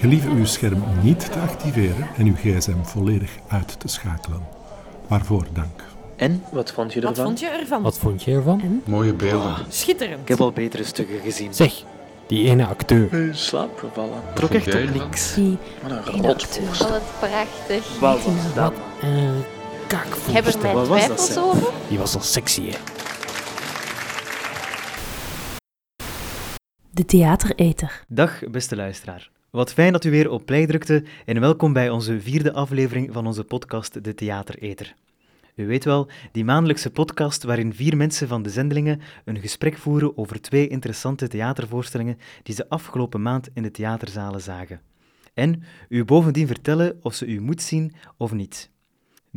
Gelieve uw scherm niet te activeren en uw gsm volledig uit te schakelen. Waarvoor dank. En, wat vond je ervan? Wat vond je ervan? Wat vond je ervan? Mooie beelden. Schitterend. Ik heb al betere stukken gezien. Zeg, die ene acteur. In slaap gevallen. Trok echt op niks. Die Wat een. Wat prachtig. Wat was dat? Een Ik heb er kakvoerster. mijn Wat was dat, twijfels zeg? over. Die was al sexy, hè? De theatereter. Dag beste luisteraar. Wat fijn dat u weer op play drukte en welkom bij onze vierde aflevering van onze podcast De Theatereter. U weet wel, die maandelijkse podcast waarin vier mensen van de zendelingen een gesprek voeren over twee interessante theatervoorstellingen die ze afgelopen maand in de theaterzalen zagen. En u bovendien vertellen of ze u moet zien of niet.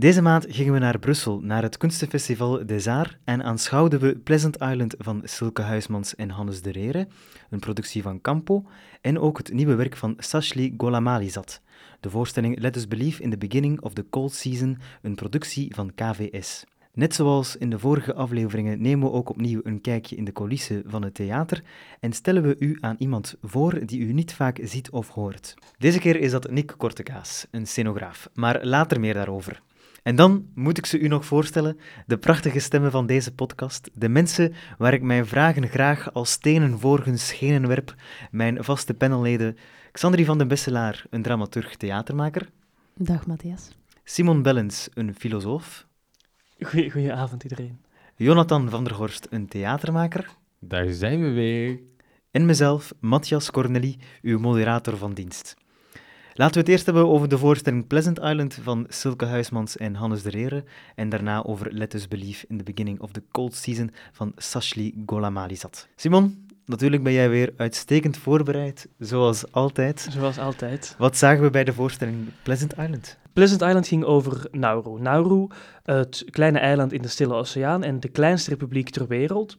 Deze maand gingen we naar Brussel, naar het kunstenfestival Des Arts en aanschouwden we Pleasant Island van Silke Huismans en Hannes de Rere, een productie van Campo, en ook het nieuwe werk van Sashli Golamalizat, de voorstelling Let Us Believe in the Beginning of the Cold Season, een productie van KVS. Net zoals in de vorige afleveringen nemen we ook opnieuw een kijkje in de coulissen van het theater en stellen we u aan iemand voor die u niet vaak ziet of hoort. Deze keer is dat Nick Kortekaas, een scenograaf, maar later meer daarover. En dan moet ik ze u nog voorstellen, de prachtige stemmen van deze podcast, de mensen waar ik mijn vragen graag als stenen voor hun schenen werp, mijn vaste panelleden, Xandri van den Besselaar, een dramaturg theatermaker, Dag Matthias. Simon Bellens, een filosoof, Goeie, goedenavond iedereen. Jonathan van der Horst, een theatermaker, Daar zijn we weer. en mezelf, Matthias Corneli, uw moderator van dienst. Laten we het eerst hebben over de voorstelling Pleasant Island van Silke Huismans en Hannes de Rere, en daarna over Let Us Believe in the Beginning of the Cold Season van Sashli Golamalizat. Simon, natuurlijk ben jij weer uitstekend voorbereid, zoals altijd. Zoals altijd. Wat zagen we bij de voorstelling Pleasant Island? Pleasant Island ging over Nauru. Nauru, het kleine eiland in de Stille Oceaan en de kleinste republiek ter wereld.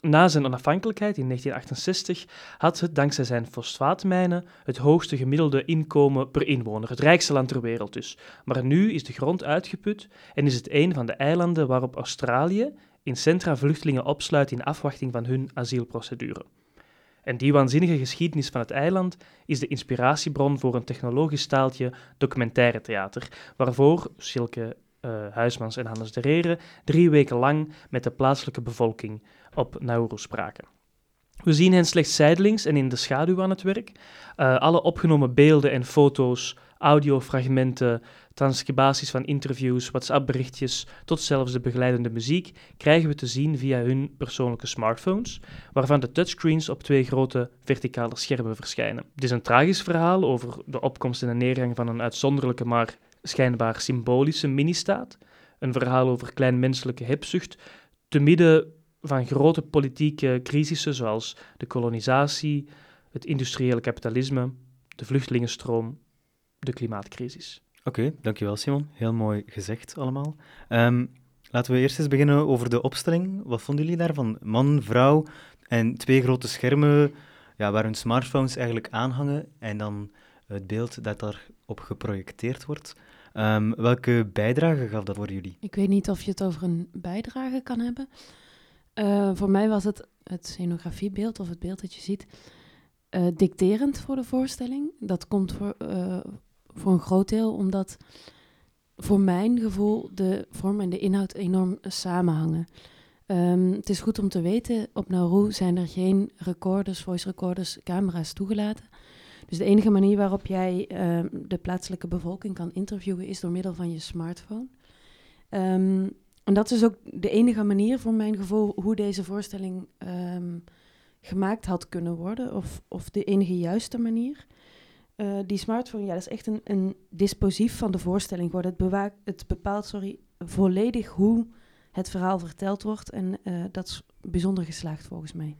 Na zijn onafhankelijkheid in 1968 had het dankzij zijn fosfaatmijnen het hoogste gemiddelde inkomen per inwoner, het rijkste land ter wereld dus. Maar nu is de grond uitgeput en is het een van de eilanden waarop Australië in centra vluchtelingen opsluit in afwachting van hun asielprocedure. En die waanzinnige geschiedenis van het eiland is de inspiratiebron voor een technologisch staaltje documentaire theater, waarvoor Silke eh, Huismans en Hannes de Rere drie weken lang met de plaatselijke bevolking op Nauru spraken. We zien hen slechts zijdelings en in de schaduw aan het werk. Eh, alle opgenomen beelden en foto's, audiofragmenten, transcribaties van interviews, WhatsApp-berichtjes, tot zelfs de begeleidende muziek krijgen we te zien via hun persoonlijke smartphones, waarvan de touchscreens op twee grote verticale schermen verschijnen. Het is een tragisch verhaal over de opkomst en de neergang van een uitzonderlijke maar schijnbaar symbolische ministaat. Een verhaal over kleinmenselijke hebzucht, te midden van grote politieke crisissen zoals de kolonisatie, het industriële kapitalisme, de vluchtelingenstroom, de klimaatcrisis. Oké, dankjewel Simon. Heel mooi gezegd allemaal. Ehm, laten we eerst eens beginnen over de opstelling. Wat vonden jullie daarvan? Man, vrouw en twee grote schermen ja, waar hun smartphones eigenlijk aanhangen en dan het beeld dat daarop geprojecteerd wordt. Ehm, welke bijdrage gaf dat voor jullie? Ik weet niet of je het over een bijdrage kan hebben. Eh, voor mij was het het scenografiebeeld of het beeld dat je ziet eh, dicterend voor de voorstelling. Dat komt voor, eh, voor een groot deel omdat voor mijn gevoel de vorm en de inhoud enorm samenhangen. Ehm, het is goed om te weten, op Nauru zijn er geen recorders, voice recorders, camera's toegelaten. Dus de enige manier waarop jij ehm, de plaatselijke bevolking kan interviewen is door middel van je smartphone. Ehm, en dat is ook de enige manier, voor mijn gevoel, hoe deze voorstelling ehm, gemaakt had kunnen worden. Of, of de enige juiste manier. Eh, die smartphone, ja, dat is echt een, een disposief van de voorstelling geworden. Het, bewaakt, het bepaalt sorry, volledig hoe het verhaal verteld wordt. En eh, dat is bijzonder geslaagd volgens mij.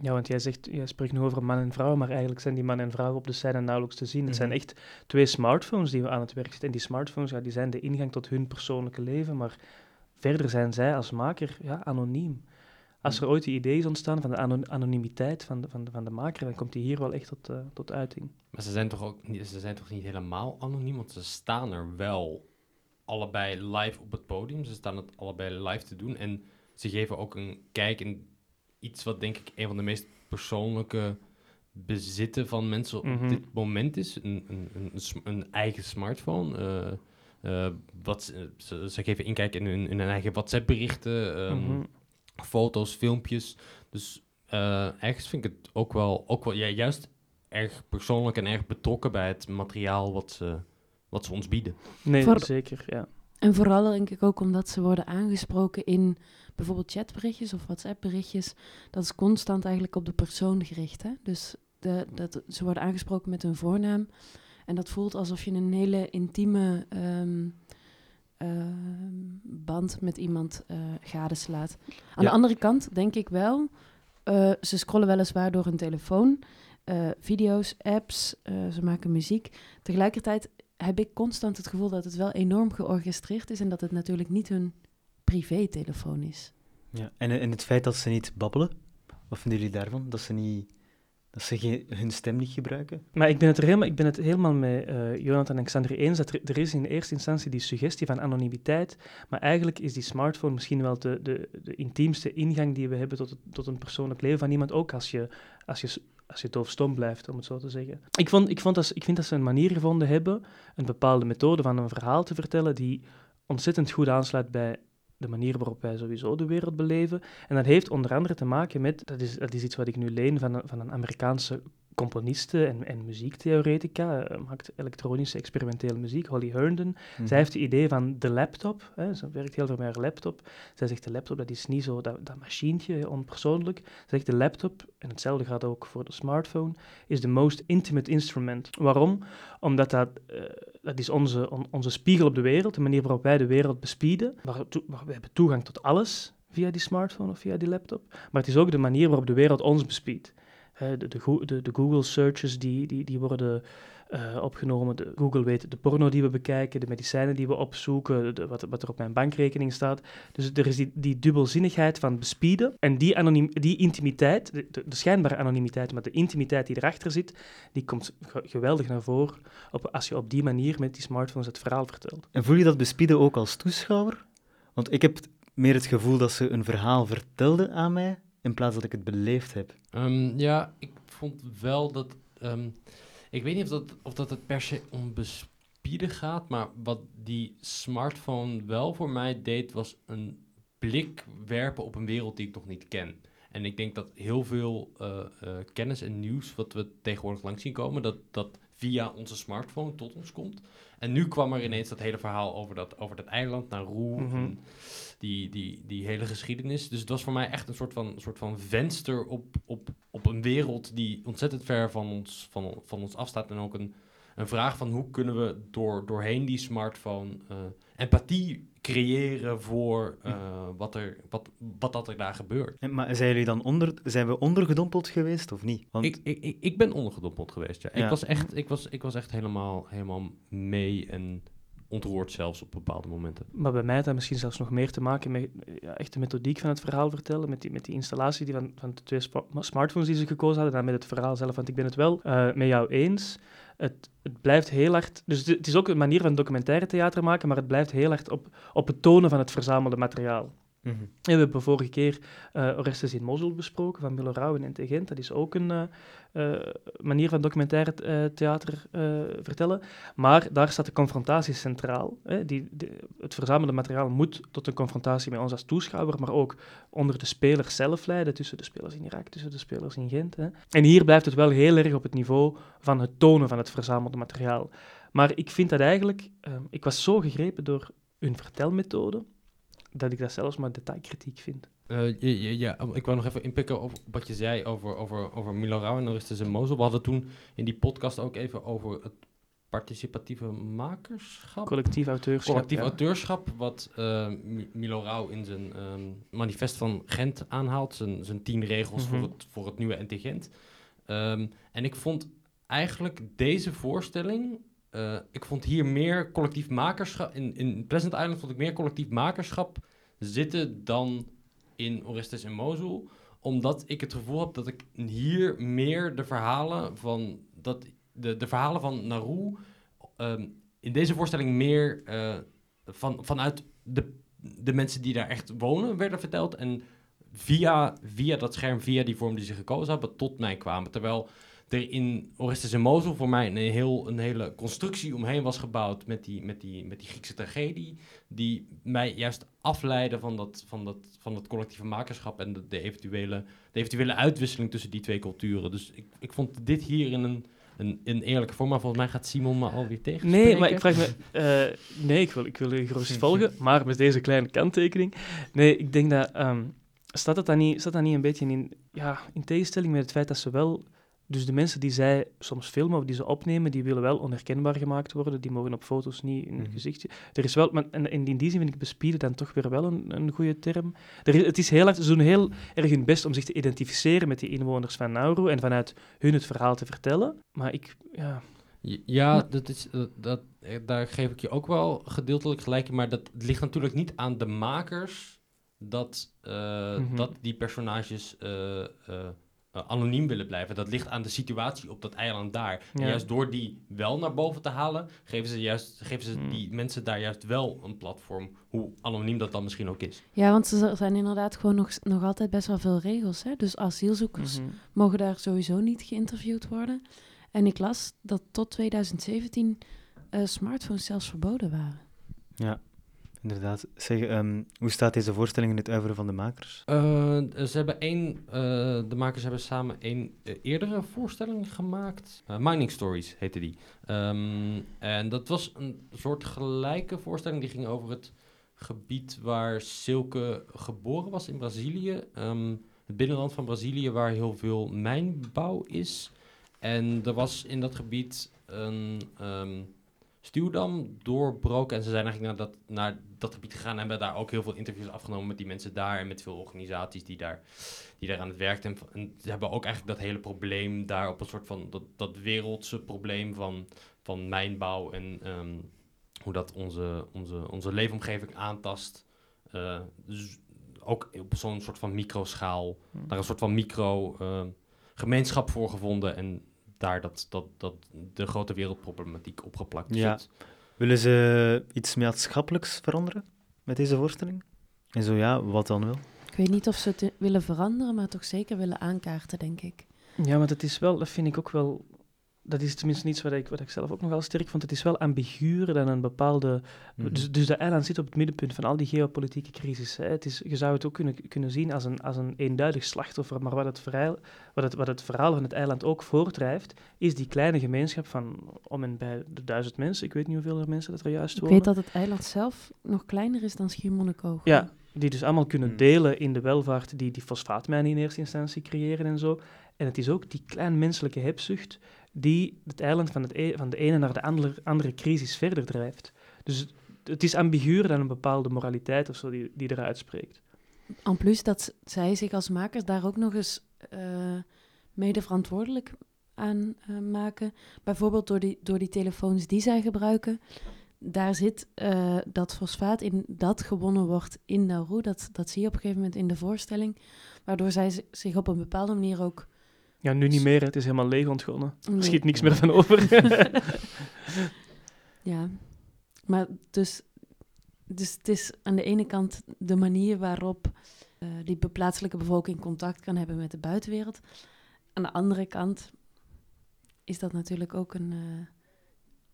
Ja, want jij zegt, jij spreekt nu over man en vrouw, maar eigenlijk zijn die man en vrouw op de scène nauwelijks te zien. Het zijn Mhm. echt twee smartphones die we aan het werk zetten. En die smartphones, ja, die zijn de ingang tot hun persoonlijke leven, maar verder zijn zij als maker ja, anoniem. Als er ooit een idee is ontstaan van de ano- anonimiteit van de, van, de, van de maker, dan komt die hier wel echt tot, eh, tot uiting. Maar ze zijn toch ook niet, ze zijn toch niet helemaal anoniem, want ze staan er wel allebei live op het podium. Ze staan het allebei live te doen en ze geven ook een kijk in iets wat denk ik een van de meest persoonlijke bezitten van mensen op Mhm. dit moment is. Een, een, een, eigen smartphone. eh, wat, ze- ze, ze geven inkijk in hun, in hun eigen WhatsApp-berichten, ehm, Mhm. foto's, filmpjes. Dus eh ergens vind ik het ook wel, ook wel ja, juist erg persoonlijk en erg betrokken bij het materiaal wat ze, wat ze ons bieden. Nee, Voor- zeker, ja. En vooral denk ik ook omdat ze worden aangesproken in bijvoorbeeld chatberichtjes of WhatsApp-berichtjes. Dat is constant eigenlijk op de persoon gericht. Hè? Dus de, dat, ze worden aangesproken met hun voornaam. En dat voelt alsof je een hele intieme ehm, ehm, band met iemand eh gadeslaat. Aan Ja. de andere kant denk ik wel, eh, ze scrollen weliswaar door hun telefoon, eh, video's, apps, ze maken muziek. Tegelijkertijd heb ik constant het gevoel dat het wel enorm georchestreerd is en dat het natuurlijk niet hun privé-telefoon is. Ja. En, en het feit dat ze niet babbelen, wat vinden jullie daarvan? Dat ze, niet, dat ze hun stem niet gebruiken? Maar ik ben het helemaal, ik ben het helemaal met eh, Jonathan en Xander eens dat er, is in eerste instantie die suggestie van anonimiteit, maar eigenlijk is die smartphone misschien wel de, de, de intiemste ingang die we hebben tot, tot een persoonlijk leven van iemand, ook als je, als je, als je doofstom blijft, om het zo te zeggen. Ik, vond, ik, vond dat, ik vind dat ze een manier gevonden hebben, een bepaalde methode van een verhaal te vertellen die ontzettend goed aansluit bij de manier waarop wij sowieso de wereld beleven. En dat heeft onder andere te maken met, dat is, dat is iets wat ik nu leen van van een Amerikaanse componiste en, en muziektheoretica, eh, maakt elektronische experimentele muziek, Holly Herndon. Zij heeft het idee van de laptop, hè, ze werkt heel veel met haar laptop. Zij zegt de laptop, dat is niet zo dat, dat machientje, onpersoonlijk. Ze zegt de laptop, en hetzelfde gaat ook voor de smartphone, is the most intimate instrument. Waarom? Omdat dat, eh, dat is onze, on- onze spiegel op de wereld, de manier waarop wij de wereld bespieden. Waar we hebben toegang tot alles via die smartphone of via die laptop. Maar het is ook de manier waarop de wereld ons bespiedt. De, de, de, Google searches die, die, die worden eh, opgenomen. De, Google weet de porno die we bekijken, de medicijnen die we opzoeken, wat, wat er op mijn bankrekening staat. Dus er is die, die dubbelzinnigheid van bespieden. En die, anoniem, die intimiteit, de, schijnbare anonimiteit, maar de intimiteit die erachter zit, die komt ge- geweldig naar voren op, als je op die manier met die smartphones het verhaal vertelt. En voel je dat bespieden ook als toeschouwer? Want ik heb meer het gevoel dat ze een verhaal vertelde aan mij, in plaats dat ik het beleefd heb. Ehm, ja, ik vond wel dat. ehm, ik weet niet of dat, of dat het per se om bespieden gaat, maar wat die smartphone wel voor mij deed, was een blik werpen op een wereld die ik nog niet ken. En ik denk dat heel veel eh, eh, kennis en nieuws wat we tegenwoordig langs zien komen, dat dat via onze smartphone tot ons komt. En nu kwam er ineens dat hele verhaal over dat, over dat eiland, Nauru, Mhm. en die, die, die hele geschiedenis. Dus het was voor mij echt een soort van, soort van venster op, op, op een wereld die ontzettend ver van ons, van, van ons afstaat. En ook een, een vraag van hoe kunnen we door, doorheen die smartphone eh, empathie creëren voor eh, wat, er, wat, wat dat er daar gebeurt. En, maar zijn, jullie dan onder, zijn we ondergedompeld geweest of niet? Want Ik, ik, ik, ben ondergedompeld geweest, ja. Ja. Ik was echt, ik was, ik was echt helemaal, helemaal mee en ontroerd zelfs op bepaalde momenten. Maar bij mij had dat misschien zelfs nog meer te maken met ja, echt de methodiek van het verhaal vertellen, met die, met die installatie die van, van de twee smartphones die ze gekozen hadden, en met het verhaal zelf. Want ik ben het wel eh, met jou eens. Het, het blijft heel hard... Dus het, is ook een manier van documentaire theater maken, maar het blijft heel hard op, op het tonen van het verzamelde materiaal. Mhm. We hebben vorige keer eh Orestes in Mosul besproken, van Milo Rauw en Gent. Dat is ook een eh, eh, manier van documentaire theater vertellen. Maar daar staat de confrontatie centraal. Hè. Die, de- het verzamelde materiaal moet tot een confrontatie met ons als toeschouwer, maar ook onder de spelers zelf leiden, tussen de spelers in Irak, tussen de spelers in Gent. Hè. En hier blijft het wel heel erg op het niveau van het tonen van het verzamelde materiaal. Maar ik vind dat eigenlijk... ik was zo gegrepen door hun vertelmethode, dat ik dat zelfs maar detailkritiek vind. Eh, ja, ja, ja, ik wou nog even inpikken op wat je zei over, over, over Milo Rauw en Orestes en Mozel. We hadden toen in die podcast ook even over het participatieve makerschap. Collectief auteurschap. Collectief ja. auteurschap, wat eh, Mi- Milo Rauw in zijn ehm, manifest van Gent aanhaalt. Zijn, zijn tien regels Mhm. voor, het, voor het nieuwe NT Gent. Ehm, en ik vond eigenlijk deze voorstelling... eh, ik vond hier meer collectief makerschap... In, in Pleasant Island vond ik meer collectief makerschap zitten dan in Orestes en Mosul. Omdat ik het gevoel heb dat ik hier meer de verhalen van... Dat de, de verhalen van Naru ehm, in deze voorstelling meer eh, van, vanuit de, de mensen die daar echt wonen werden verteld. En via, via dat scherm, via die vorm die ze gekozen hebben, tot mij kwamen. Terwijl er in Orestes en Mosul voor mij een, heel, een hele constructie omheen was gebouwd met die, met, die, met die Griekse tragedie, die mij juist afleidde van dat, van dat, van dat collectieve makerschap en de, de, eventuele, de eventuele uitwisseling tussen die twee culturen. Dus ik, ik vond dit hier in een, een, een eerlijke vorm, maar volgens mij gaat Simon me alweer tegen. Nee, maar ik vraag me... eh, nee, ik wil, ik wil je gerust volgen, maar met deze kleine kanttekening. Nee, ik denk dat... ehm, staat, het dan niet, staat dat niet een beetje in, ja, in tegenstelling met het feit dat ze wel... Dus de mensen die zij soms filmen of die ze opnemen, die willen wel onherkenbaar gemaakt worden. Die mogen op foto's niet in het Mhm. gezichtje. Er is wel... Maar, en, in die zin vind ik bespieden dan toch weer wel een, een goede term. Er is, het is heel, hard- ze doen heel erg hun best om zich te identificeren met die inwoners van Nauru en vanuit hun het verhaal te vertellen. Maar ik... Ja, Ja, dat is, dat, eh, daar geef ik je ook wel gedeeltelijk gelijk in. Maar dat ligt natuurlijk niet aan de makers dat, eh, Mhm. dat die personages eh, eh, anoniem willen blijven. Dat ligt aan de situatie op dat eiland daar. En Ja. juist door die wel naar boven te halen, geven ze, juist, geven ze Mm. die mensen daar juist wel een platform. Hoe anoniem dat dan misschien ook is. Ja, want er zijn inderdaad gewoon nog, nog altijd best wel veel regels. Hè? Dus asielzoekers mhm. mogen daar sowieso niet geïnterviewd worden. En ik las dat tot 2017 eh, smartphones zelfs verboden waren. Ja, inderdaad. Zeg, ehm, hoe staat deze voorstelling in het uiveren van de makers? Eh, ze hebben één, eh, de makers hebben samen één eh, eerdere voorstelling gemaakt. Mining Stories heette die. Ehm, en dat was een soort gelijke voorstelling. Die ging over het gebied waar Silke geboren was in Brazilië. Ehm, het binnenland van Brazilië waar heel veel mijnbouw is. En er was in dat gebied een stuwdam doorbroken. En ze zijn eigenlijk naar dat, naar dat gebied gegaan en hebben daar ook heel veel interviews afgenomen met die mensen daar en met veel organisaties die daar, die daar aan het werk zijn. En ze hebben ook eigenlijk dat hele probleem daar op een soort van dat, dat wereldse probleem van, van mijnbouw en ehm, hoe dat onze, onze, onze leefomgeving aantast. Eh, dus ook op zo'n soort van microschaal, daar een soort van micro ehm, gemeenschap voor gevonden en daar dat, dat, dat de grote wereldproblematiek opgeplakt Ja. zit. Willen ze iets maatschappelijks veranderen met deze voorstelling? En zo ja, wat dan wel? Ik weet niet of ze het willen veranderen, maar toch zeker willen aankaarten, denk ik. Ja, maar dat is wel, dat vind ik ook wel. Dat is tenminste iets wat ik, wat ik zelf ook nogal sterk vond. Het is wel ambiguurder dan een bepaalde. Mhm. Dus, dus de eiland zit op het middenpunt van al die geopolitieke crisis. Hè. Het is, je zou het ook kunnen, kunnen zien als een, als een eenduidig slachtoffer. Maar wat het, verhaal, wat, het, wat het verhaal van het eiland ook voortdrijft, is die kleine gemeenschap van om en bij de duizend mensen. Ik weet niet hoeveel er mensen dat er juist Ik wonen. weet dat het eiland zelf nog kleiner is dan Schiermonnikoog. Ja, die dus allemaal kunnen Hmm. delen in de welvaart die die fosfaatmijnen in eerste instantie creëren en zo. En het is ook die klein menselijke hebzucht die het eiland van, het e- van de ene naar de andere, crisis verder drijft. Dus het- het is ambiguur dan een bepaalde moraliteit of zo die, die eruit spreekt. En plus dat zij zich als makers daar ook nog eens eh, mede verantwoordelijk aan eh, maken. Bijvoorbeeld door die, door die telefoons die zij gebruiken. Daar zit eh, dat fosfaat in dat gewonnen wordt in Nauru. Dat, dat zie je op een gegeven moment in de voorstelling. Waardoor zij zi- zich op een bepaalde manier ook... Ja, nu niet meer, hè. het is helemaal leeg ontgonnen. Er schiet niks meer van over. Ja, maar dus, dus het is aan de ene kant de manier waarop eh, die plaatselijke bevolking contact kan hebben met de buitenwereld. Aan de andere kant is dat natuurlijk ook een, eh,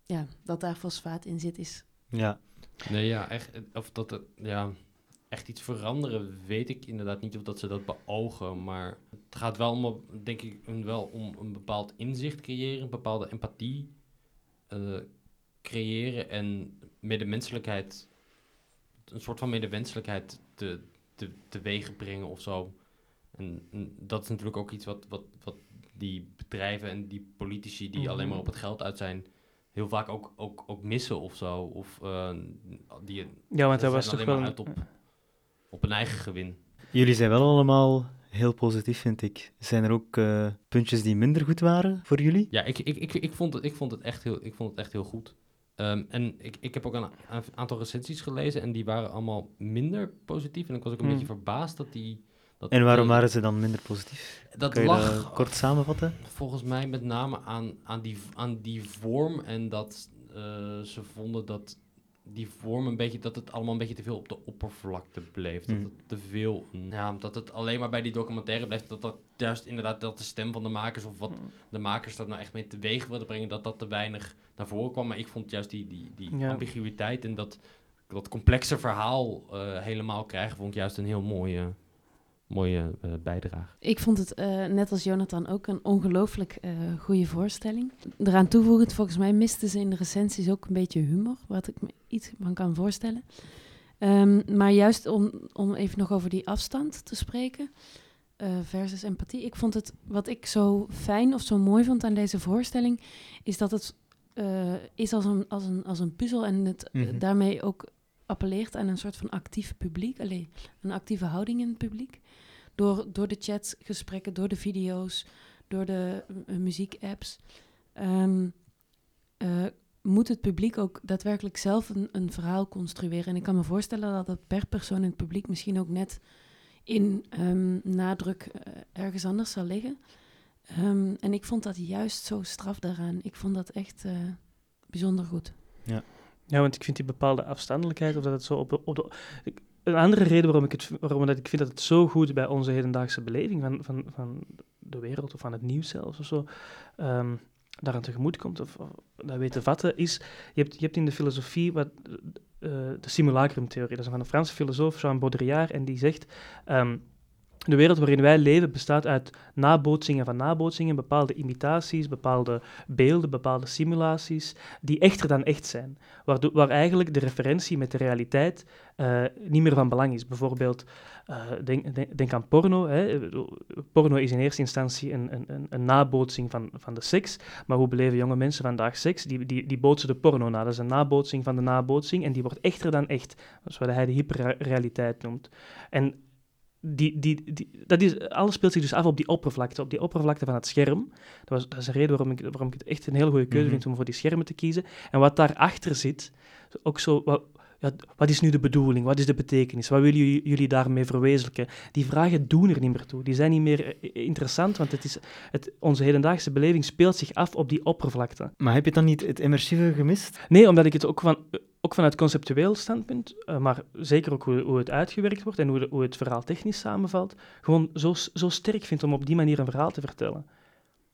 ja, dat daar fosfaat in zit, is Ja, Nee, ja, echt, of dat ja, echt iets veranderen, weet ik inderdaad niet of dat ze dat beogen. Maar het gaat wel om, denk ik, wel om een bepaald inzicht creëren, een bepaalde empathie eh, creëren en medemenselijkheid, een soort van medemenselijkheid te, te, teweeg brengen of zo. En, en dat is natuurlijk ook iets wat, wat, wat die bedrijven en die politici die alleen maar op het geld uit zijn, heel vaak ook, ook, ook missen of zo. Of eh, die ja, want dat was toch wel... uit op, op een eigen gewin. jullie zijn wel allemaal heel positief, vind ik. Zijn er ook eh, puntjes die minder goed waren voor jullie? Ja, ik, ik, ik, ik, vond, het, ik, vond, het echt heel, ik vond het echt heel goed. Ehm, en ik, ik heb ook een aantal recensies gelezen en die waren allemaal minder positief. En ik was ook een Hmm. beetje verbaasd dat die... Dat En waarom waren ze dan minder positief? Dat je lag dat kort samenvatten? volgens mij met name aan, aan, die, aan die vorm en dat eh, ze vonden dat die vorm een beetje, dat het allemaal een beetje te veel op de oppervlakte bleef. Dat Mm. het te veel, ja, dat het alleen maar bij die documentaire blijft. Dat dat juist inderdaad, dat de stem van de makers of wat de makers dat nou echt mee teweeg wilden brengen, dat dat te weinig naar voren kwam. Maar ik vond juist die, die, die Ja. ambiguïteit en dat, dat complexe verhaal eh, helemaal krijgen, vond ik juist een heel mooie, mooie eh, bijdrage. Ik vond het, eh, net als Jonathan, ook een ongelooflijk eh goede voorstelling. Eraan toevoegend, volgens mij misten ze in de recensies ook een beetje humor, wat ik me iets van kan voorstellen. Ehm, maar juist om, om even nog over die afstand te spreken, eh, versus empathie. Ik vond het, wat ik zo fijn of zo mooi vond aan deze voorstelling, is dat het eh, is als een, als, een, als een puzzel en het Mhm. daarmee ook appelleert aan een soort van actief publiek, alleen een actieve houding in het publiek. Door, door de chats, gesprekken, door de video's, door de uh, muziekapps. Ehm, eh, moet het publiek ook daadwerkelijk zelf een, een verhaal construeren. En ik kan me voorstellen dat dat per persoon in het publiek misschien ook net in ehm, nadruk eh, ergens anders zal liggen. Ehm, en ik vond dat juist zo straf daaraan. Ik vond dat echt bijzonder goed. Ja, want ik vind die bepaalde afstandelijkheid, of dat het zo op de... Op de een andere reden waarom ik, het, waarom ik vind dat het zo goed bij onze hedendaagse beleving van, van, van de wereld, of van het nieuws zelfs, of zo, ehm, daaraan tegemoet komt, of, of dat weet te vatten, is... Je hebt, je hebt in de filosofie wat, eh, de simulacrumtheorie, dat is van een Franse filosoof, Jean Baudrillard, en die zegt... ehm, de wereld waarin wij leven bestaat uit nabootsingen van nabootsingen, bepaalde imitaties, bepaalde beelden, bepaalde simulaties, die echter dan echt zijn. Waardoor, waar eigenlijk de referentie met de realiteit eh, niet meer van belang is. Bijvoorbeeld, eh, denk, denk, aan porno. Porno is in eerste instantie een, een, een nabootsing van, van de seks. Maar hoe beleven jonge mensen vandaag seks? Die, die, die bootsen de porno na. Dat is een nabootsing van de nabootsing en die wordt echter dan echt. Dat is wat hij de hyperrealiteit noemt. En die, die, die, dat is, alles speelt zich dus af op die oppervlakte, op die oppervlakte van het scherm. Dat, was, dat is een reden waarom ik, waarom ik het echt een hele goede keuze Mhm. vind om voor die schermen te kiezen. En wat daarachter zit, ook zo, wat, ja, wat is nu de bedoeling? Wat is de betekenis? Wat willen jullie, daarmee verwezenlijken? Die vragen doen er niet meer toe. Die zijn niet meer eh, interessant, want het is, het, onze hedendaagse beleving speelt zich af op die oppervlakte. Maar heb je dan niet het immersieve gemist? Nee, omdat ik het ook, van, ook vanuit conceptueel standpunt, eh, maar zeker ook hoe, hoe het uitgewerkt wordt en hoe, de- hoe het verhaal technisch samenvalt, gewoon zo, zo sterk vind om op die manier een verhaal te vertellen.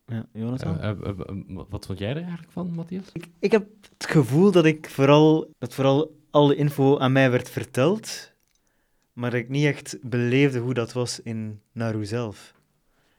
Ja, Jonathan? Eh, wat vond jij er eigenlijk van, Matthias? Ik, ik heb het gevoel dat ik vooral, dat vooral alle info aan mij werd verteld, maar dat ik niet echt beleefde hoe dat was in Naru zelf.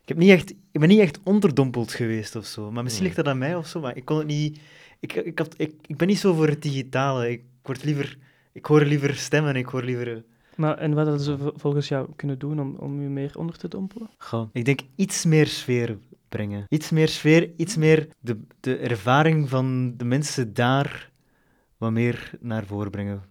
Ik, heb niet echt, ik ben niet echt onderdompeld geweest of zo, maar misschien ligt dat aan mij of zo, maar ik kon het niet... Ik, ik, had, ik, ik ben niet zo voor het digitale. Ik, word liever, ik hoor liever stemmen, ik hoor liever... eh, Maar, en wat hadden ze volgens jou kunnen doen om, om je meer onder te dompelen? Goh, ik denk iets meer sfeer brengen. Iets meer sfeer, iets meer de, de ervaring van de mensen daar wat meer naar voren brengen,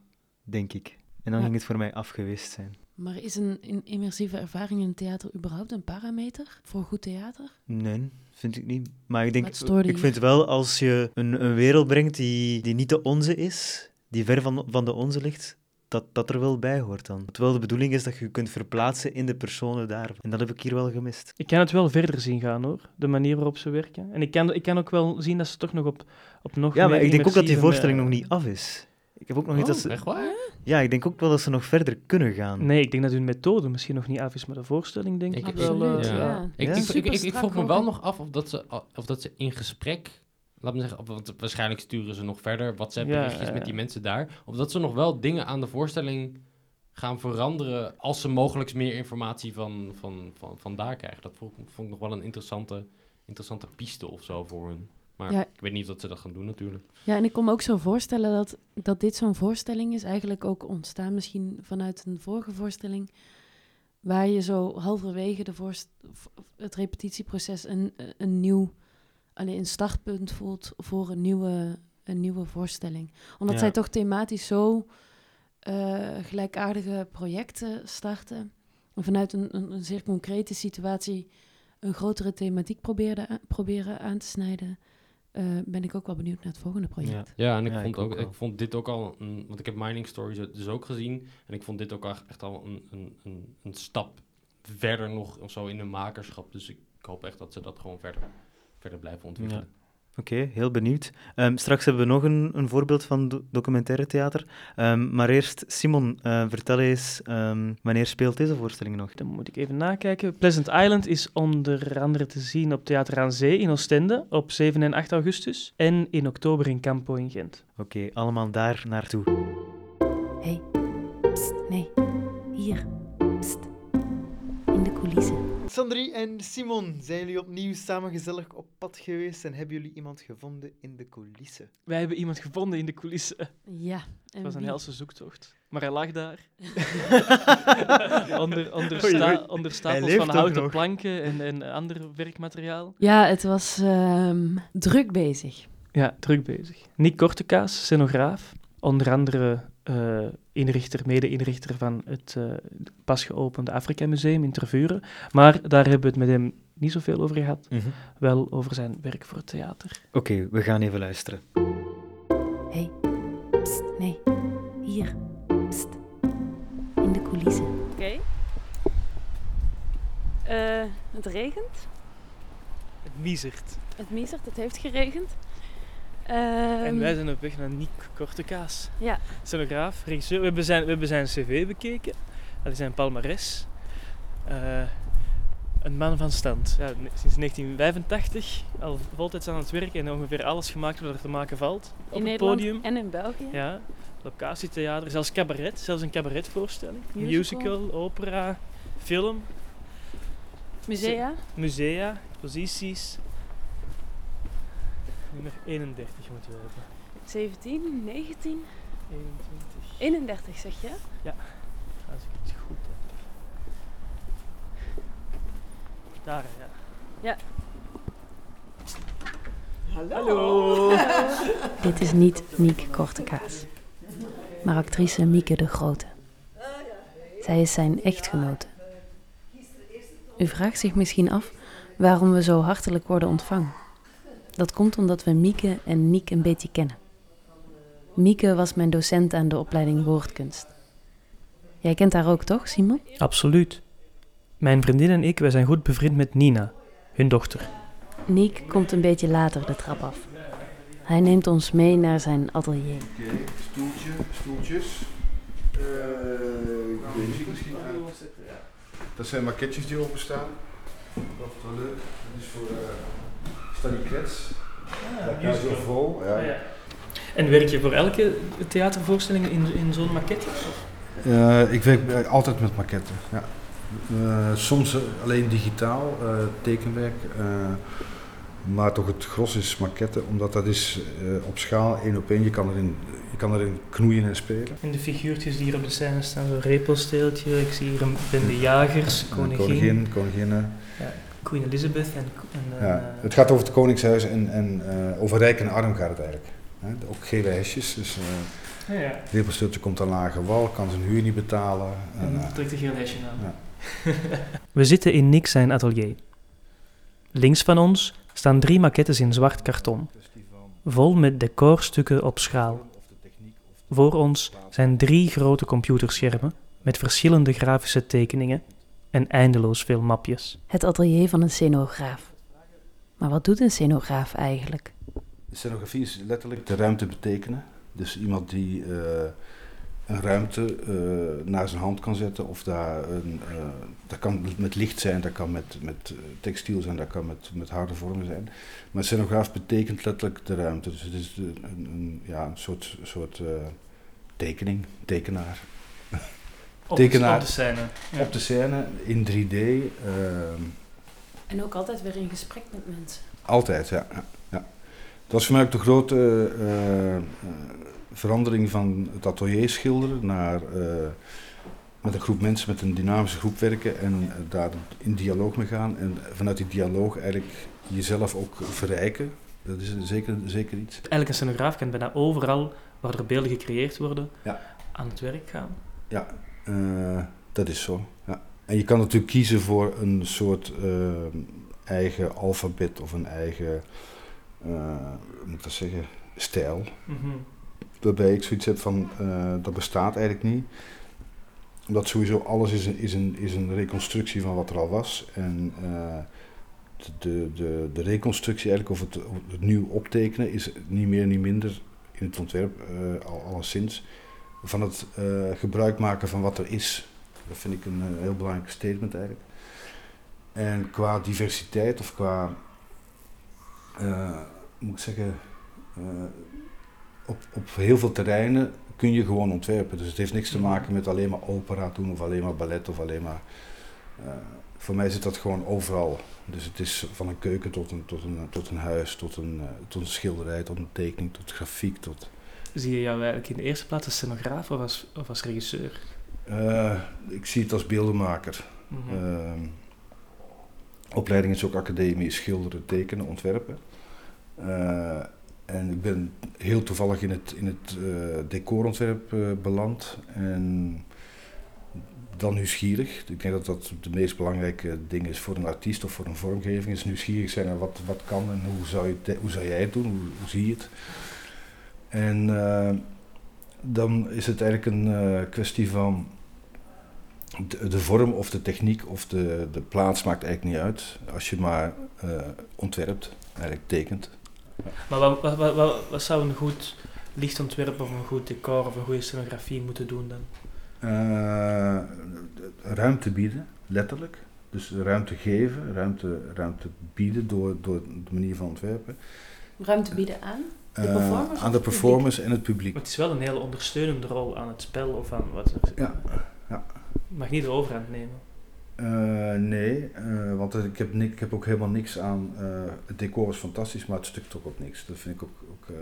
denk ik. En dan Ja. ging het voor mij af geweest zijn. Maar is een, een immersieve ervaring in theater überhaupt een parameter voor goed theater? Nee, vind ik niet. Maar ik denk, ik vind wel als je een, een wereld brengt die, die niet de onze is, die ver van, van de onze ligt, dat dat er wel bij hoort dan. Terwijl de bedoeling is dat je je kunt verplaatsen in de personen daar. En dat heb ik hier wel gemist. Ik kan het wel verder zien gaan hoor, de manier waarop ze werken. En ik kan, ik kan ook wel zien dat ze toch nog op, op nog Ja, maar ik denk ook dat die voorstelling eh, nog niet af is. Ik heb ook nog iets dat Oh, ze... echt waar? Ja, ik denk ook wel dat ze nog verder kunnen gaan. Nee, ik denk dat hun methode misschien nog niet af is, maar de voorstelling denk ik, Ik- wel. eh, Absoluut, ja. ja. Ik, Ja? ik, ik, ik, ik vroeg me wel nog af of dat ze, of dat ze in gesprek, laat me zeggen, want waarschijnlijk sturen ze nog verder WhatsApp-berichtjes Ja, met die mensen daar, of dat ze nog wel dingen aan de voorstelling gaan veranderen als ze mogelijk meer informatie van, van, van, van daar krijgen. Dat vond, ik- vond ik nog wel een interessante, interessante piste of zo voor hun. Maar Ja. ik weet niet of dat ze dat gaan doen natuurlijk. Ja, en ik kon me ook zo voorstellen dat, dat dit zo'n voorstelling is, eigenlijk ook ontstaan misschien vanuit een vorige voorstelling, waar je zo halverwege de voorst- het repetitieproces een, een nieuw, alleen een startpunt voelt voor een nieuwe, een nieuwe voorstelling. Omdat Ja. zij toch thematisch zo eh, gelijkaardige projecten starten, en vanuit een, een, een zeer concrete situatie een grotere thematiek probeerde, proberen aan te snijden eh, ben ik ook wel benieuwd naar het volgende project. Ja, en ik, Ja, vond, ik ook ik vond dit ook al, een, want ik heb Mining Stories dus ook gezien, en ik vond dit ook echt- echt al een, een, een, een stap verder nog of zo in de makerschap. Dus ik hoop echt dat ze dat gewoon verder, verder blijven ontwikkelen. Oké, heel benieuwd. Ehm, straks hebben we nog een, een voorbeeld van do- documentaire theater. Ehm, maar eerst, Simon, eh, vertel eens, ehm, wanneer speelt deze voorstelling nog? Dan moet ik even nakijken. Pleasant Island is onder andere te zien op Theater aan Zee in Oostende op 7 en 8 augustus. En in oktober in Campo in Gent. Oké, allemaal daar naartoe. hey, pst, nee, hier, pst, in de coulissen. Sandri en Simon, zijn jullie opnieuw samen gezellig op pad geweest en hebben jullie iemand gevonden in de coulissen? Wij hebben iemand gevonden in de coulissen. Ja, en Het was een helse zoektocht. Maar hij lag daar. onder, onder, sta- stapels van houten nog. planken en, en ander werkmateriaal. Ja, het was ehm, druk bezig. Ja, druk bezig. Nick Kortekaas, scenograaf. Onder andere eh, inrichter, mede-inrichter van het eh, pas geopende Afrika Museum in Tervuren. Maar daar hebben we het met hem niet zoveel over gehad. Wel over zijn werk voor het theater. Oké, we gaan even luisteren. hey, pst, nee, hier, pst, in de coulissen. Oké. Eh, het regent. Het miezert. Het miezert, het heeft geregend. En Ehm, wij zijn op weg naar Nick Kortekaas. Ja. Scenograaf, regisseur. We hebben zijn, we hebben zijn cv bekeken. Dat is zijn palmares. Eh, een man van stand. Ja, sinds 1985 al voltijds aan het werk en ongeveer alles gemaakt wat er te maken valt op in het Nederland podium. en in België. Ja, locatietheater, zelfs cabaret, zelfs een cabaretvoorstelling. Musical. Musical, opera, film, Musea. musea, exposities. Nummer 31 moeten we hebben. 17, 19, 21, 31 zeg je? als ik het goed heb. Daar, ja. Hallo. Dit is niet Niek Kortekaas, maar actrice Mieke de Grote. Zij is zijn echtgenote. U vraagt zich misschien af waarom we zo hartelijk worden ontvangen. Dat komt omdat we Mieke en Niek een beetje kennen. Mieke was mijn docent aan de opleiding Woordkunst. Jij kent haar ook toch, Simon? Absoluut. Mijn vriendin en ik, wij zijn goed bevriend met Nina, hun dochter. Niek komt een beetje later de trap af. Hij neemt ons mee naar zijn atelier. Oké, stoeltje, stoeltjes. Eh, deze misschien aan. Dat zijn maquetjes die openstaan. Dat is wel leuk. Dat is voor uh, Stanley Krets. Ja, zo vol. Ja. En werk je voor elke theatervoorstelling in, in zo'n maquette? Eh, ik werk eh, altijd met maquetten. Ja. Eh, soms alleen digitaal, eh, tekenwerk. eh, maar toch het gros is maquetten, omdat dat is eh, op schaal één op één. Je kan erin, je kan erin knoeien en spelen. En de figuurtjes die hier op de scène staan, zo'n repelsteeltje, ik zie hier een bende jagers, koningin, koningin, koninginnen. Queen Elizabeth en... en eh, Ja, het gaat over het Koningshuis en, en eh, over rijk en arm gaat het eigenlijk. Ook gele hesjes, dus eh ja, komt aan lage wal, kan zijn huur niet betalen. En, En trekt een geel hesje aan. Ja. We zitten in Nick zijn atelier. Links van ons staan drie maquettes in zwart karton, vol met decorstukken op schaal. Voor ons zijn drie grote computerschermen met verschillende grafische tekeningen en eindeloos veel mapjes. Het atelier van een scenograaf. Maar wat doet een scenograaf eigenlijk? Scenografie is letterlijk de ruimte betekenen. Dus iemand die eh, een ruimte eh, naar zijn hand kan zetten. Of daar een, eh, dat kan met licht zijn, dat kan met, met textiel zijn, dat kan met, met harde vormen zijn. Maar scenograaf betekent letterlijk de ruimte. Dus het is een, een, een, ja, een soort, soort eh, tekening, tekenaar. Op, Tekenaar. op de scène. Ja. Op de scène in 3D. ehm, En ook altijd weer in gesprek met mensen. Altijd, ja. ja, ja. Dat was voor mij ook de grote eh, eh, verandering van het atelier schilderen naar eh, met een groep mensen, met een dynamische groep werken en daar in dialoog mee gaan. En vanuit die dialoog eigenlijk jezelf ook verrijken. Dat is zeker, zeker iets. Eigenlijk een scenograaf kan bijna overal waar er beelden gecreëerd worden Ja. aan het werk gaan. Eh, dat is zo. Ja. En je kan natuurlijk kiezen voor een soort eh, eigen alfabet of een eigen, eh, hoe moet ik dat zeggen, stijl. Waarbij ik zoiets heb van, dat bestaat eigenlijk niet. Omdat sowieso alles is een, is, een, is een reconstructie van wat er al was. En de, de, de reconstructie eigenlijk, of het, het nieuw optekenen, is niet meer, niet minder in het ontwerp, uh, al, alleszins, van het uh, gebruik maken van wat er is. Dat vind ik een uh, heel belangrijk statement eigenlijk. En qua diversiteit of qua, moet ik zeggen, op, op heel veel terreinen kun je gewoon ontwerpen. Dus het heeft niks te maken met alleen maar opera doen of alleen maar ballet of alleen maar. voor mij zit dat gewoon overal. Dus het is van een keuken tot een, tot een, tot een huis, tot een, tot een schilderij, tot een tekening, tot grafiek. Tot... Zie je jou eigenlijk in de eerste plaats als scenograaf of als, of als regisseur? Uh, ik zie het als beeldenmaker. Mm -hmm. uh, opleiding is ook academie, schilderen, tekenen, ontwerpen. Uh, en ik ben heel toevallig in het, in het decorontwerp beland. En dan nieuwsgierig. Ik denk dat dat de meest belangrijke ding is voor een artiest of voor een vormgeving. Is nieuwsgierig zijn naar wat, wat kan en hoe zou, je, hoe zou jij het doen, hoe, hoe zie je het. En uh, dan is het eigenlijk een uh, kwestie van de, de, vorm of de techniek of de, de plaats maakt eigenlijk niet uit. Als je maar uh, ontwerpt, eigenlijk tekent. Maar wat, wat, wat, wat, wat zou een goed lichtontwerp of een goed decor of een goede scenografie moeten doen dan? Uh, ruimte bieden, letterlijk. Dus ruimte geven, ruimte, ruimte bieden door, door de manier van ontwerpen. Ruimte bieden aan? De uh, aan de performance en het publiek. Maar het is wel een hele ondersteunende rol aan het spel of aan wat er Ja, ja. Je mag niet de overhand nemen. Uh, nee, uh, want ik heb, ik heb ook helemaal niks aan. het decor is fantastisch, maar het stuk toch ook niks. Dat vind ik ook. ook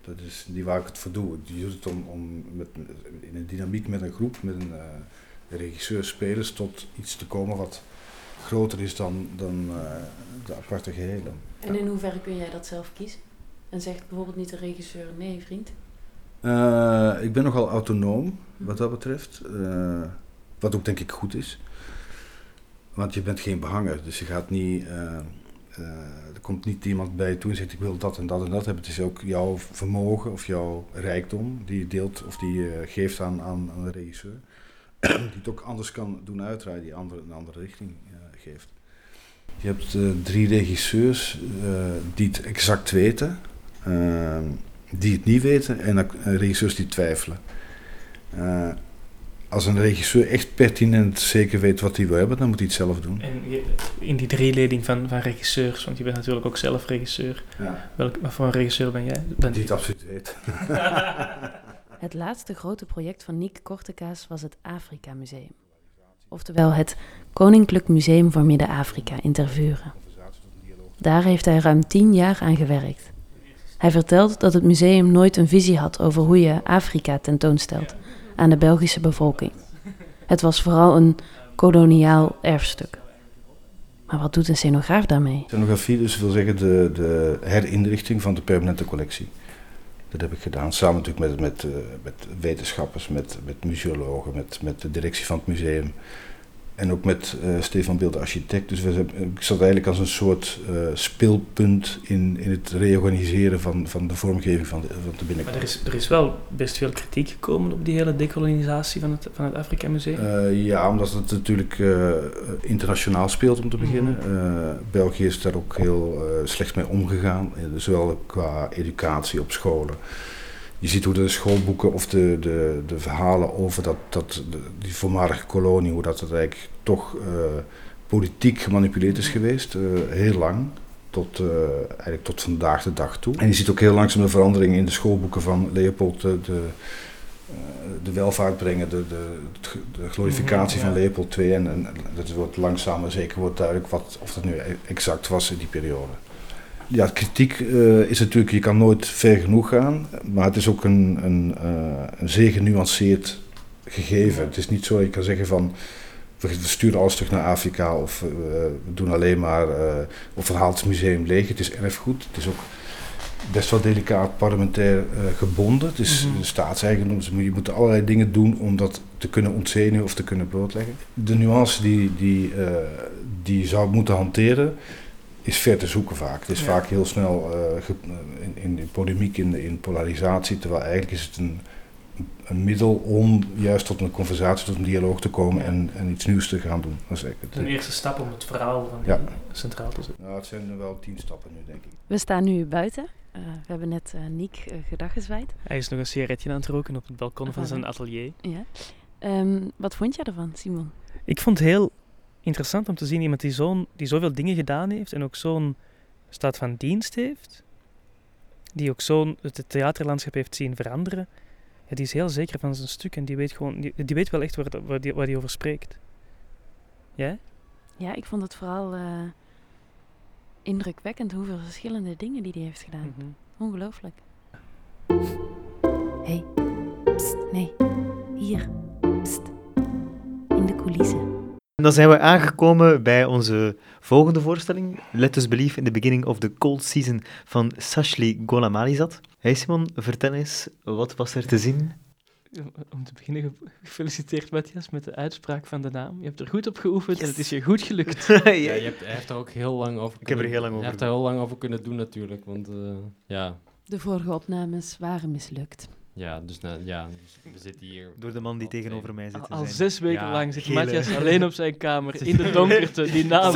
dat is niet waar ik het voor doe. Je doet het om, om met, in een dynamiek met een groep, met een regisseur, spelers, tot iets te komen wat groter is dan, dan de aparte gehelen. En in hoeverre kun jij dat zelf kiezen? En zegt bijvoorbeeld niet de regisseur, nee vriend? Uh, ik ben nogal autonoom wat dat betreft. Uh, wat ook denk ik goed is. Want je bent geen behanger, dus je gaat niet... Uh, er komt niet iemand bij je toe en zegt ik wil dat en dat en dat hebben. Het is ook jouw vermogen of jouw rijkdom die je deelt of die je geeft aan, aan, aan de regisseur. die het ook anders kan doen uitdraaien, die andere, een andere richting geeft. Je hebt drie regisseurs die het exact weten, die het niet weten en regisseurs die twijfelen. als een regisseur echt pertinent zeker weet wat hij wil hebben, dan moet hij het zelf doen. En je, in die drieleding van, van regisseurs, want je bent natuurlijk ook zelf regisseur. Ja. Welk, wat voor een regisseur ben jij? Ben die het absoluut weet. het laatste grote project van Niek Kortekaas was het Afrika Museum oftewel het Koninklijk Museum voor Midden-Afrika in Tervuren. Daar heeft hij ruim tien jaar aan gewerkt. Hij vertelt dat het museum nooit een visie had over hoe je Afrika tentoonstelt aan de Belgische bevolking. Het was vooral een koloniaal erfstuk. Maar wat doet een scenograaf daarmee? Scenografie dus wil zeggen de, de herinrichting van de permanente collectie. Dat heb ik gedaan, samen natuurlijk met, met, uh, met wetenschappers, met, met museologen, met, met de directie van het museum. En ook met uh, Stefan Beeld, architect. Dus we hebben, ik zat eigenlijk als een soort uh, speelpunt in, in het reorganiseren van, van de vormgeving van de, van de binnenkant. Maar er is, er is wel best veel kritiek gekomen op die hele decolonisatie van het, van het Afrika Museum. Uh, ja, omdat het natuurlijk internationaal speelt om te beginnen. Mm -hmm. België is daar ook heel slecht mee omgegaan, zowel qua educatie op scholen je ziet hoe de schoolboeken of de, de, de verhalen over dat, dat, die voormalige kolonie, hoe dat eigenlijk toch uh, politiek gemanipuleerd is geweest, uh, heel lang. Tot, uh, eigenlijk tot vandaag de dag toe. En je ziet ook heel langzaam de verandering in de schoolboeken van Leopold, de, de, welvaart brengen, de, de, de glorificatie van Leopold II. En, en dat wordt langzaam maar zeker wordt duidelijk wat, of dat nu exact was in die periode ja, kritiek uh, is natuurlijk, je kan nooit ver genoeg gaan, maar het is ook een, een, uh, een zeer genuanceerd gegeven. Het is niet zo, je kan zeggen van, we sturen alles terug naar Afrika of uh, we doen alleen maar, of we het museum leeg. Het is erfgoed, het is ook best wel delicaat parlementair gebonden. Het is mm -hmm. staatseigendom, dus je moet allerlei dingen doen om dat te kunnen ontzenuwen of te kunnen blootleggen. De nuance die, die, die je zou moeten hanteren, is ver te zoeken vaak. Het is vaak heel snel uh, in, in, in, polemiek, in, in polarisatie, terwijl eigenlijk is het een een middel om juist tot een conversatie, tot een dialoog te komen en, en iets nieuws te gaan doen. Dat is eigenlijk Een eerste stap om het verhaal van Ja. centraal te zetten. nou, het zijn er wel tien stappen nu, denk ik. We staan nu buiten. Eh, we hebben net eh Niek uh, gedag gezwaaid. Hij is nog een sigaretje aan het roken op het balkon van zijn atelier. Ja. Ehm, wat vond jij ervan, Simon? Ik vond het heel interessant om te zien iemand die, zo'n, die zoveel dingen gedaan heeft en ook zo'n staat van dienst heeft, die ook zo'n het theaterlandschap heeft zien veranderen. Ja, die is heel zeker van zijn stuk en die weet, gewoon, die, die weet wel echt waar, waar, die, waar die over spreekt. Jij? Ja, ik vond het vooral eh, indrukwekkend hoeveel verschillende dingen die hij heeft gedaan. Mhm. Ongelooflijk. hey, pst, nee, hier, pst, in de coulissen. En dan zijn we aangekomen bij onze volgende voorstelling. Let us believe in the beginning of the cold season van Sashli Golamalizad. Hey Simon, vertel eens, wat was er te zien? Om te beginnen, ge- gefeliciteerd Matthias met de uitspraak van de naam. Je hebt er goed op geoefend en het is je goed gelukt. Ja, je hebt, hij heeft er ook heel lang over Ik heb er kunnen- heel lang Hij over heeft er heel lang over kunnen doen natuurlijk, want eh, ja, De vorige opnames waren mislukt. Ja, dus nou, ja, dus we zitten hier. Door de man die tegenover mij zit te Al zijn. zes weken Ja, lang zit Matthias alleen op zijn kamer in de donkerte. Die naam.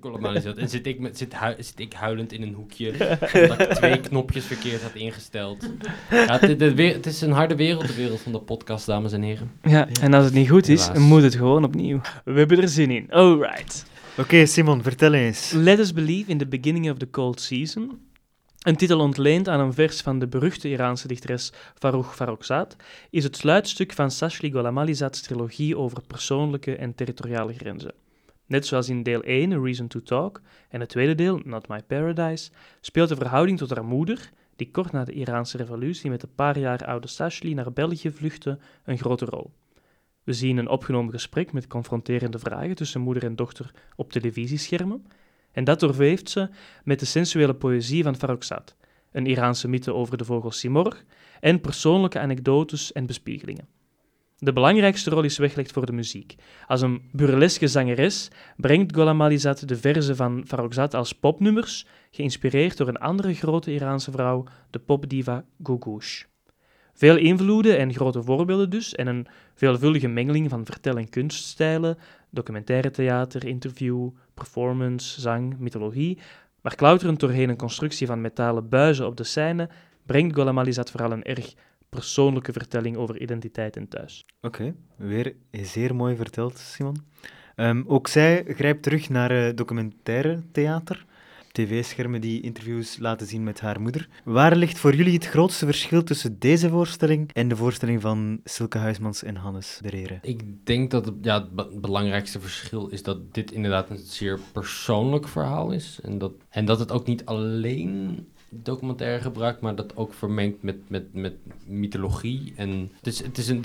Golimali zat. En zit ik, met, zit, zit ik huilend in een hoekje, omdat ik twee knopjes verkeerd had ingesteld. Ja, het, het is een harde wereld, de wereld van de podcast, dames en heren. Ja, en als het niet goed is, Helaas. moet het gewoon opnieuw. We hebben er zin in. Alright. Oké, Simon, vertel eens. Let us believe in the beginning of the cold season. Een titel ontleend aan een vers van de beruchte Iraanse dichteres Farooq Farrokhzad, is het sluitstuk van Sashli Golamalizads trilogie over persoonlijke en territoriale grenzen. Net zoals in deel 1, A Reason to Talk, en het tweede deel, Not My Paradise, speelt de verhouding tot haar moeder, die kort na de Iraanse revolutie met de paar jaar oude Sashli naar België vluchtte, een grote rol. We zien een opgenomen gesprek met confronterende vragen tussen moeder en dochter op televisieschermen, en dat doorweeft ze met de sensuele poëzie van Farrokhzad, een Iraanse mythe over de vogel Simorg, en persoonlijke anekdotes en bespiegelingen. De belangrijkste rol is weggelegd voor de muziek. Als een burleske zangeres brengt Gholam Alizad de verzen van Farrokhzad als popnummers, geïnspireerd door een andere grote Iraanse vrouw, de popdiva Gougoush. Veel invloeden en grote voorbeelden dus, en een veelvuldige mengeling van vertel- en kunststijlen, documentaire theater, interview, performance, zang, mythologie, maar klauterend doorheen een constructie van metalen buizen op de scène, brengt Gholam Alizad vooral een erg persoonlijke vertelling over identiteit en thuis. Oké, weer zeer mooi verteld, Simon. Ehm, ook zij grijpt terug naar eh, documentaire theater. TV-schermen die interviews laten zien met haar moeder. Waar ligt voor jullie het grootste verschil tussen deze voorstelling en de voorstelling van Silke Huismans en Hannes de Rere? Ik denk dat het, ja, het be- belangrijkste verschil is dat dit inderdaad een zeer persoonlijk verhaal is. En dat, en dat het ook niet alleen documentaire gebruikt, maar dat ook vermengt met, met, met mythologie. En het is, het is een,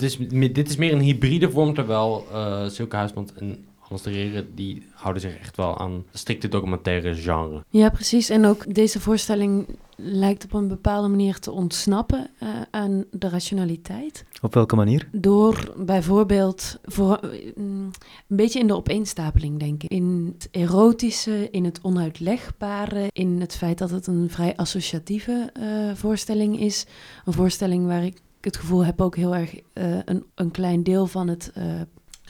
dit is meer een hybride vorm, terwijl eh Silke Huismans en Rere, die houden zich echt wel aan strikte documentaire genre. Ja, precies. En ook deze voorstelling lijkt op een bepaalde manier te ontsnappen eh, aan de rationaliteit. Op welke manier? Door bijvoorbeeld voor, eh, mm, een beetje in de opeenstapeling, denk ik. In het erotische, in het onuitlegbare, in het feit dat het een vrij associatieve eh, voorstelling is. Een voorstelling waar ik het gevoel heb ook heel erg eh, een, een klein deel van het eh,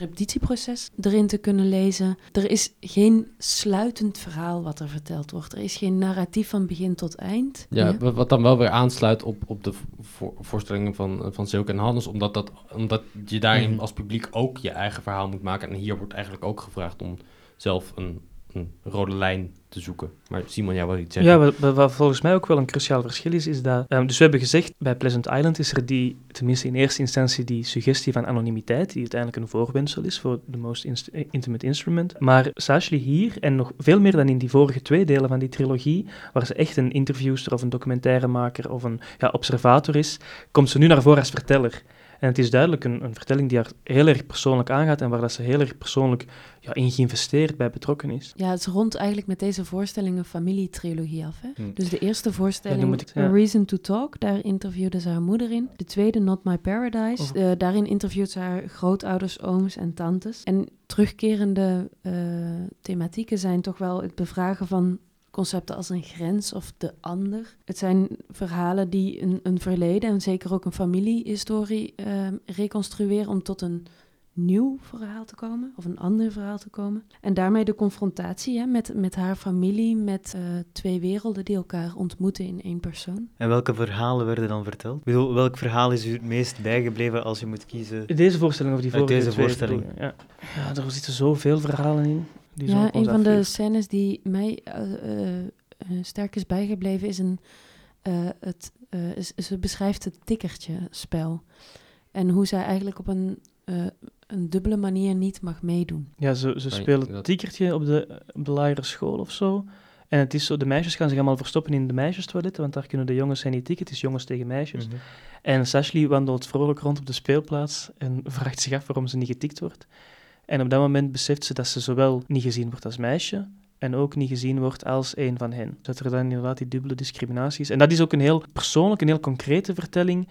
repetitieproces erin te kunnen lezen. Er is geen sluitend verhaal wat er verteld wordt. Er is geen narratief van begin tot eind. Ja, wa- wat dan wel weer aansluit op, op de voor- voorstellingen van, van Silke en Hannes, omdat, dat, omdat je daarin Mhm. als publiek ook je eigen verhaal moet maken. En hier wordt eigenlijk ook gevraagd om zelf een, een rode lijn te zoeken. Maar Simon, jij wil iets zeggen? Ja, wat, wat- wat volgens mij ook wel een cruciaal verschil is, is dat... ehm, dus we hebben gezegd, bij Pleasant Island is er die, tenminste in eerste instantie, die suggestie van anonimiteit, die uiteindelijk een voorwendsel is voor de most eh, intimate instrument. Maar Sashli hier, en nog veel meer dan in die vorige twee delen van die trilogie, waar ze echt een interviewster of een documentairemaker of een ja, observator is, komt ze nu naar voren als verteller. En het is duidelijk een, een vertelling die haar heel erg persoonlijk aangaat en waar dat ze heel erg persoonlijk ja, in geïnvesteerd bij betrokken is. Ja, het rond eigenlijk met deze voorstelling een familietrilogie af. Hè? Hm. Dus de eerste voorstelling, het, ja. A Reason to Talk, daar interviewde ze haar moeder in. De tweede, Not My Paradise, Over- eh, daarin interviewt ze haar grootouders, ooms en tantes. En terugkerende eh, thematieken zijn toch wel het bevragen van concepten als een grens of de ander. Het zijn verhalen die een, een verleden en zeker ook een familiehistorie ehm, reconstrueren om tot een nieuw verhaal te komen of een ander verhaal te komen. En daarmee de confrontatie hè, met, met haar familie, met eh, twee werelden die elkaar ontmoeten in één persoon. En welke verhalen werden dan verteld? Ik bedoel, welk verhaal is u het meest bijgebleven als je moet kiezen? Deze voorstelling of die Uit vorige deze voorstelling. Ja. ja, er zitten zoveel verhalen in. Die ja, een van de scènes die mij eh, eh, eh, sterk is bijgebleven is een. eh, het, eh, is- ze beschrijft het tikkertje-spel. En hoe zij eigenlijk op een, eh, een dubbele manier niet mag meedoen. Ja, ze, ze spelen dat- tikkertje op de, op de lagere school of zo. En het is zo, de meisjes gaan zich allemaal verstoppen in de meisjestoiletten, want daar kunnen de jongens zijn niet tikken. Het is jongens tegen meisjes. Mhm. En Sashley wandelt vrolijk rond op de speelplaats en vraagt zich af waarom ze niet getikt wordt. En op dat moment beseft ze dat ze zowel niet gezien wordt als meisje en ook niet gezien wordt als een van hen. Dat er dan inderdaad die dubbele discriminatie is. En dat is ook een heel persoonlijke, een heel concrete vertelling,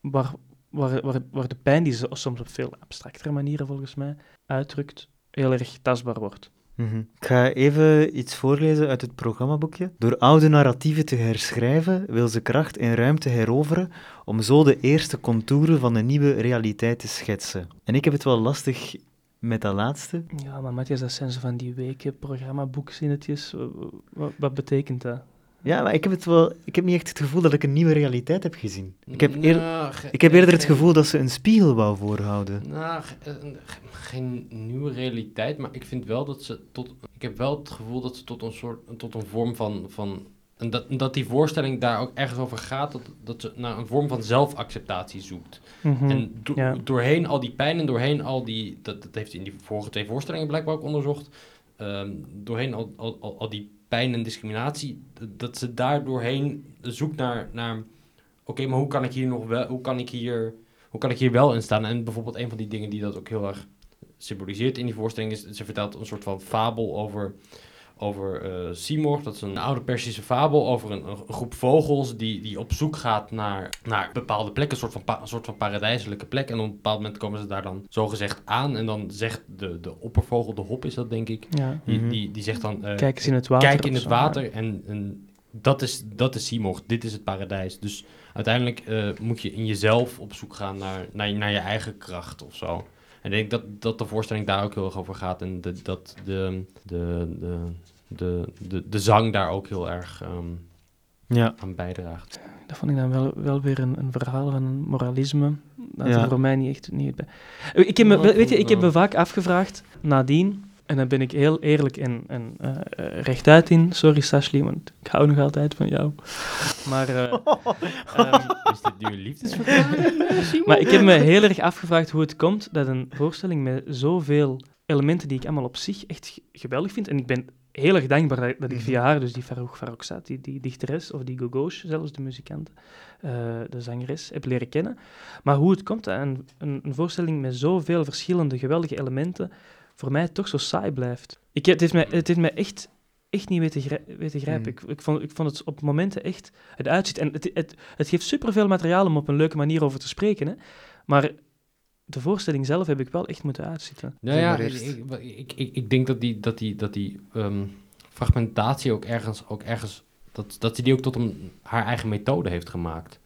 waar, waar, waar, waar de pijn die ze soms op veel abstractere manieren volgens mij uitdrukt, heel erg tastbaar wordt. Mhm. Ik ga even iets voorlezen uit het programmaboekje. Door oude narratieven te herschrijven wil ze kracht en ruimte heroveren om zo de eerste contouren van een nieuwe realiteit te schetsen. En ik heb het wel lastig met dat laatste. Ja, maar Matthias, dat zijn zo van die weken programmaboekzinnetjes. Wat, wat betekent dat? Ja, maar ik heb, het wel, ik heb niet echt het gevoel dat ik een nieuwe realiteit heb gezien. Ik heb, eer- Nou, ik heb eerder het gevoel dat ze een spiegel wou voorhouden. Nou, ge- eh, ge- geen nieuwe realiteit, maar ik vind wel dat ze tot. Ik heb wel het gevoel dat ze tot een soort. tot een vorm van. van en dat, dat die voorstelling daar ook ergens over gaat, dat, dat ze naar een vorm van zelfacceptatie zoekt. Mhm. En do- ja. doorheen al die pijn en doorheen al die. Dat, dat heeft in die vorige twee voorstellingen blijkbaar ook onderzocht. ehm, doorheen al, al, al, al die pijn en discriminatie, dat ze daar doorheen zoekt naar. naar Oké, maar hoe kan ik hier nog wel. Hoe kan ik hier, hoe kan ik hier wel in staan? En bijvoorbeeld een van die dingen die dat ook heel erg symboliseert in die voorstelling is. Ze vertelt een soort van fabel over. Over eh Seymour, dat is een oude Persische fabel over een, een groep vogels die, die op zoek gaat naar, naar bepaalde plekken, een soort, van pa- een soort van paradijselijke plek. En op een bepaald moment komen ze daar dan zogezegd aan. En dan zegt de, de oppervogel, de hop is dat denk ik, ja. die, Mhm. die, die zegt dan... eh, Kijk eens in het water. Kijk in het zo, water en, en dat is, dat is Seymour, dit is het paradijs. Dus uiteindelijk eh, moet je in jezelf op zoek gaan naar, naar, je- naar je eigen kracht of zo. En ik denk dat, dat de voorstelling daar ook heel erg over gaat en de, dat de, de, de, de, de, de zang daar ook heel erg ehm, Ja. aan bijdraagt. Dat vond ik dan wel, wel weer een, een verhaal van een moralisme. Dat Ja. voor mij niet echt niet bij. Ik heb me, weet je, ik heb me vaak afgevraagd nadien, en daar ben ik heel eerlijk en, en eh, eh, rechtuit in. Sorry, Sashley, want ik hou nog altijd van jou. Maar, eh, ehm, Is dit nu een liefdesverklaring? maar ik heb me heel erg afgevraagd hoe het komt dat een voorstelling met zoveel elementen die ik allemaal op zich echt geweldig vind. En ik ben heel erg dankbaar dat, dat ik via haar, dus die Farouk Farrokhzad, die, die dichteres, of die Gogosh, zelfs de muzikant, eh, de zangeres, heb leren kennen. Maar hoe het komt dat een, een, een voorstelling met zoveel verschillende geweldige elementen voor mij toch zo saai blijft. Ik, het, heeft mij, het heeft mij echt, echt niet weten, grij- weten grijpen. Mm. Ik, ik, vond, ik vond het op momenten echt het uitziet. En het, het, het geeft superveel materiaal om op een leuke manier over te spreken. Hè? Maar de voorstelling zelf heb ik wel echt moeten uitzitten. Nou ja, ik, ik, ik, ik denk dat die, dat die, dat die ehm, fragmentatie ook ergens, ook ergens dat, dat ze die ook tot een, haar eigen methode heeft gemaakt.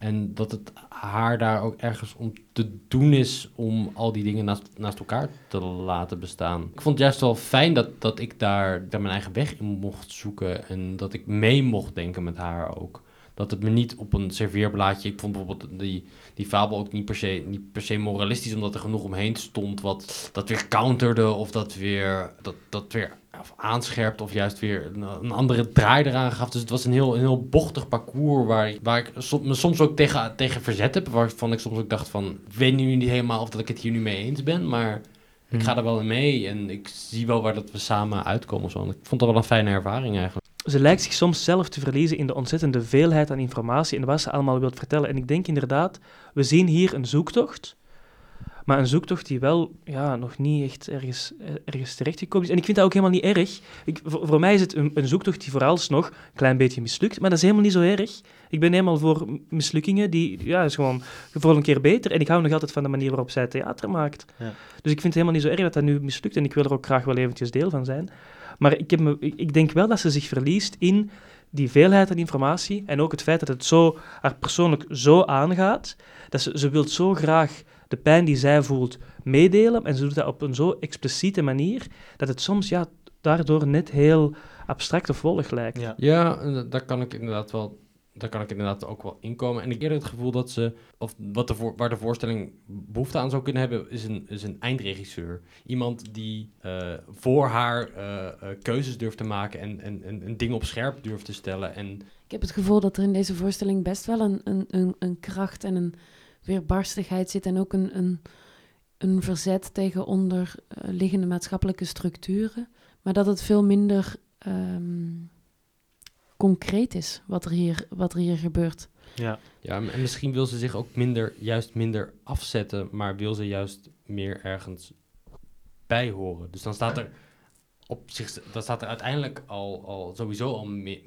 En dat het haar daar ook ergens om te doen is om al die dingen naast, naast elkaar te laten bestaan. Ik vond het juist wel fijn dat, dat ik daar, daar mijn eigen weg in mocht zoeken en dat ik mee mocht denken met haar ook. Dat het me niet op een serveerblaadje. Ik vond bijvoorbeeld die, die fabel ook niet per, se, niet per se moralistisch, omdat er genoeg omheen stond wat dat weer counterde of dat weer, dat, dat weer of aanscherpt of juist weer een, een andere draai eraan gaf. Dus het was een heel, een heel bochtig parcours waar, ik- waar ik som- me soms ook tegen, tegen verzet heb. Waarvan ik soms ook dacht van, ik weet nu niet helemaal of dat ik het hier nu mee eens ben, maar ik ga er wel in mee en ik zie wel waar dat we samen uitkomen. of Zo. En ik vond dat wel een fijne ervaring eigenlijk. Ze lijkt zich soms zelf te verliezen in de ontzettende veelheid aan informatie en wat ze allemaal wil vertellen. En ik denk inderdaad, we zien hier een zoektocht, maar een zoektocht die wel ja, nog niet echt ergens, ergens terechtgekomen is. En ik vind dat ook helemaal niet erg. Ik, voor, voor mij is het een, een zoektocht die vooralsnog een klein beetje mislukt, maar dat is helemaal niet zo erg. Ik ben helemaal voor mislukkingen, die ja, is gewoon voor een keer beter. En ik hou nog altijd van de manier waarop zij theater maakt. Ja. Dus ik vind het helemaal niet zo erg dat dat nu mislukt en ik wil er ook graag wel eventjes deel van zijn. Maar ik, heb me, ik denk wel dat ze zich verliest in die veelheid aan informatie en ook het feit dat het zo, haar persoonlijk zo aangaat, dat ze, ze wil zo graag de pijn die zij voelt meedelen en ze doet dat op een zo expliciete manier, dat het soms ja, daardoor net heel abstract of wollig lijkt. Ja. Ja, en da- daar kan ik inderdaad wel. Daar kan ik inderdaad ook wel inkomen. En ik eerder het gevoel dat ze, of wat de waar de voorstelling behoefte aan zou kunnen hebben, is een, is een eindregisseur. Iemand die eh, voor haar eh, eh, keuzes durft te maken en, en, en, en dingen op scherp durft te stellen. En Ik heb het gevoel dat er in deze voorstelling best wel een, een, een, een kracht en een weerbarstigheid zit. En ook een, een, een verzet tegen onderliggende maatschappelijke structuren. Maar dat het veel minder ehm, concreet is wat er, hier, wat er hier gebeurt. Ja. ja, en misschien wil ze zich ook minder, juist minder afzetten, maar wil ze juist meer ergens bij horen. Dus dan staat er op zich, dan staat er uiteindelijk al, al sowieso al mi-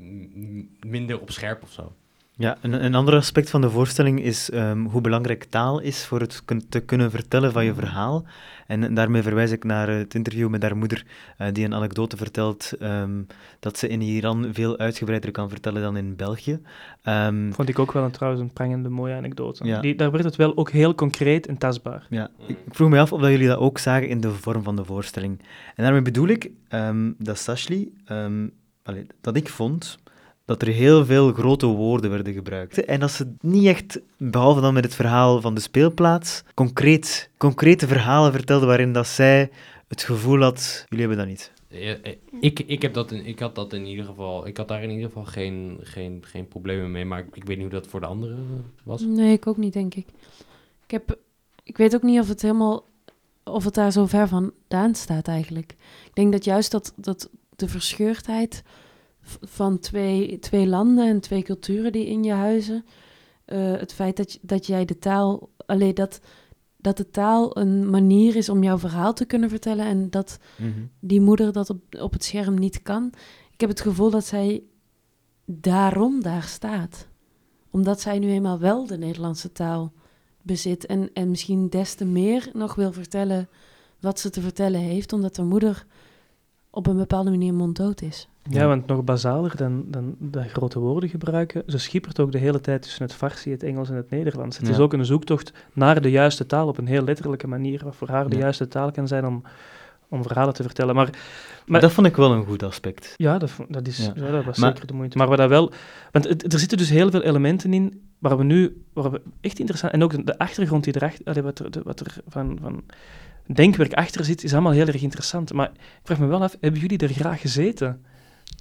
minder op scherp of zo. Ja, een, een ander aspect van de voorstelling is ehm, hoe belangrijk taal is voor het kun- te kunnen vertellen van je verhaal. En daarmee verwijs ik naar het interview met haar moeder, eh, die een anekdote vertelt ehm, dat ze in Iran veel uitgebreider kan vertellen dan in België. Ehm, Vond ik ook wel een, trouwens een prangende mooie anekdote. Ja. Die, daar werd het wel ook heel concreet en tastbaar. Ja, ik vroeg me af of dat jullie dat ook zagen in de vorm van de voorstelling. En daarmee bedoel ik dat Sashli, allee, dat ik vond dat er heel veel grote woorden werden gebruikt. En dat ze niet echt, behalve dan met het verhaal van de speelplaats, concreet, concrete verhalen vertelde waarin dat zij het gevoel had, jullie hebben dat niet. Eh, Ik, ik, heb dat in, ik had dat in ieder geval, ik had daar in ieder geval geen, geen, geen problemen mee, maar ik, ik weet niet hoe dat voor de anderen was. Nee, ik ook niet, denk ik. Ik, heb, ik weet ook niet of het helemaal of het daar zo ver vandaan staat eigenlijk. Ik denk dat juist dat, dat de verscheurdheid van twee, twee landen en twee culturen die in je huizen, eh, het feit dat, dat jij de taal, alleen dat, dat de taal een manier is om jouw verhaal te kunnen vertellen en dat die moeder dat op, op het scherm niet kan. Ik heb het gevoel dat zij daarom daar staat. Omdat zij nu eenmaal wel de Nederlandse taal bezit en, en misschien des te meer nog wil vertellen wat ze te vertellen heeft, omdat de moeder op een bepaalde manier monddood is. Ja, want nog basaler dan, dan dat grote woorden gebruiken. Ze schippert ook de hele tijd tussen het Farsi, het Engels en het Nederlands. Het is ook een zoektocht naar de juiste taal op een heel letterlijke manier, wat voor haar de Ja. juiste taal kan zijn om, om verhalen te vertellen. Maar, Maar maar dat vond ik wel een goed aspect. ja, dat, dat, is, dat was Maar- zeker de moeite. Maar wat dat wel... Want het- er zitten dus heel veel elementen in waar we nu... Waar we echt interessant... En ook de, de achtergrond die erachter... Wat er, wat er van, van denkwerk achter zit, is allemaal heel erg interessant. Maar ik vraag me wel af, hebben jullie er graag gezeten?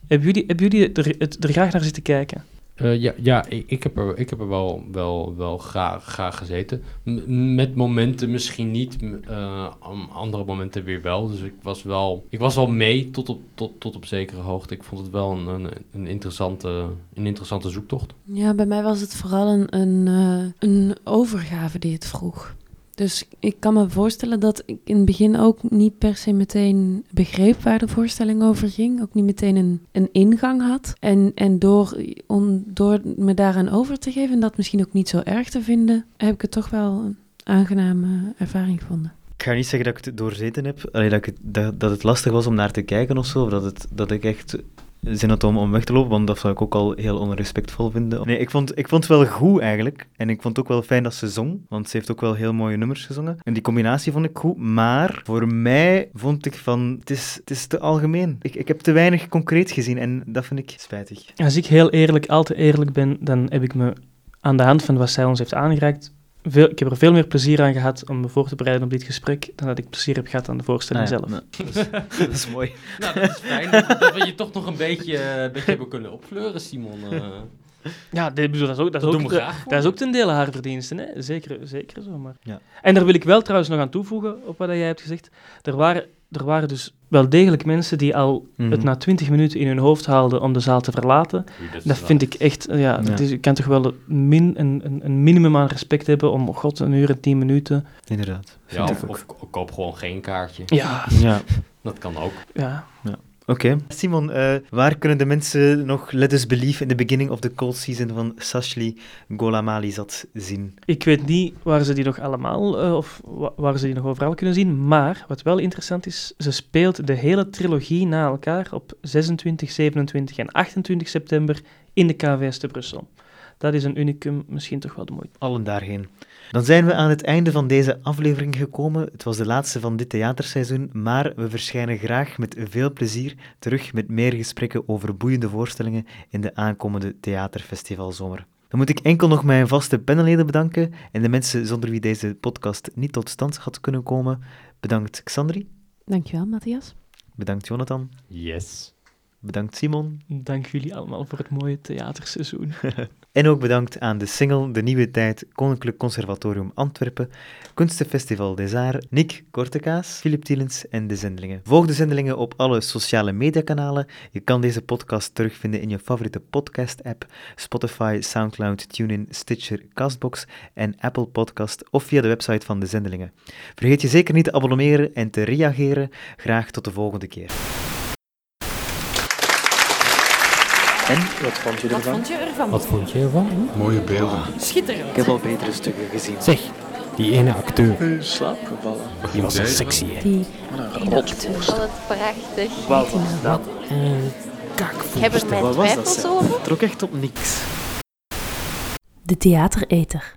Hebben jullie, hebben jullie er, het, er graag naar zitten kijken? Eh, ja, ja ik, ik heb er, ik heb er wel, wel, wel graag, graag gezeten. M- met momenten misschien niet, eh, am- andere momenten weer wel. Dus ik was wel, ik was wel mee tot op, tot, tot op zekere hoogte. Ik vond het wel een, een, een, interessante, een interessante zoektocht. Ja, bij mij was het vooral een, een, eh, een overgave die het vroeg. Dus ik kan me voorstellen dat ik in het begin ook niet per se meteen begreep waar de voorstelling over ging. Ook niet meteen een, een ingang had. En, en door, om, door me daaraan over te geven en dat misschien ook niet zo erg te vinden, heb ik het toch wel een aangename ervaring gevonden. Ik ga niet zeggen dat ik het doorzeten heb, allee, dat, ik dat, dat het lastig was om naar te kijken of zo, of dat, het, dat ik echt zin had om, om weg te lopen, want dat zou ik ook al heel onrespectvol vinden. Nee, ik vond, ik vond het wel goed eigenlijk, en ik vond het ook wel fijn dat ze zong, want ze heeft ook wel heel mooie nummers gezongen. En die combinatie vond ik goed, maar voor mij vond ik van, het is, het is te algemeen. Ik, ik heb te weinig concreet gezien en dat vind ik spijtig. Als ik heel eerlijk, al te eerlijk ben, dan heb ik me aan de hand van wat zij ons heeft aangereikt, veel, ik heb er veel meer plezier aan gehad om me voor te bereiden op dit gesprek, dan dat ik plezier heb gehad aan de voorstelling Ah ja, zelf. nou, dat, is, dat is mooi. Nou, dat is fijn dat, dat we je toch nog een beetje, een beetje hebben kunnen opfleuren, Simon. eh. Ja, dit, bedoel, dat is ook, dat is Dat ook, doen we graag voor dat is ook ten dele haar verdiensten. Hè? Zeker, zeker zo. Maar. Ja. En daar wil ik wel trouwens nog aan toevoegen op wat jij hebt gezegd. Er waren er waren dus wel degelijk mensen die al Mhm. het na 20 minuten in hun hoofd haalden om de zaal te verlaten. Dat vind ik echt, ja, Ja. is, je kan toch wel een, min, een, een, een minimum aan respect hebben om, oh god, een uur en tien minuten. Inderdaad. Ja, of, of koop gewoon geen kaartje. Ja, Ja. Dat kan ook. ja. Oké. Simon, eh, waar kunnen de mensen nog Let Us Believe in the Beginning of the Cold Season van Sashli Golamalizad zien? Ik weet niet waar ze die nog allemaal, eh, of wa- waar ze die nog overal kunnen zien, maar wat wel interessant is, ze speelt de hele trilogie na elkaar op 26, 27 en 28 september in de KVS te Brussel. Dat is een unicum, misschien toch wel de moeite. Allen daarheen. Dan zijn we aan het einde van deze aflevering gekomen. Het was de laatste van dit theaterseizoen, maar we verschijnen graag met veel plezier terug met meer gesprekken over boeiende voorstellingen in de aankomende theaterfestivalzomer. Dan moet ik enkel nog mijn vaste panelleden bedanken en de mensen zonder wie deze podcast niet tot stand had kunnen komen. Bedankt Xandri, Dankjewel, Matthias. bedankt Jonathan, Yes. Bedankt Simon Dank jullie allemaal voor het mooie theaterseizoen. En ook bedankt aan de single De Nieuwe Tijd, Koninklijk Conservatorium Antwerpen, Kunstenfestival des Arts, Nick Kortekaas, Philip Tielens en de Zendelingen. Volg de Zendelingen op alle sociale mediakanalen. Je kan deze podcast terugvinden in je favoriete podcast-app, Spotify, Soundcloud, TuneIn, Stitcher, Castbox en Apple Podcast of via de website van de Zendelingen. Vergeet je zeker niet te abonneren en te reageren. Graag tot de volgende keer. En Wat vond je ervan? je ervan? Wat vond je ervan? Mooie beelden. Schitterend. Ik heb al betere stukken gezien. Zeg, die ene acteur, In slaap gevallen. die was zo sexy, hè? Die Wat een rotvoer. Oh, wat prachtig. Wat was dat? Uh, Ik heb er mijn twijfels over. Trok echt op niks. De theatereter.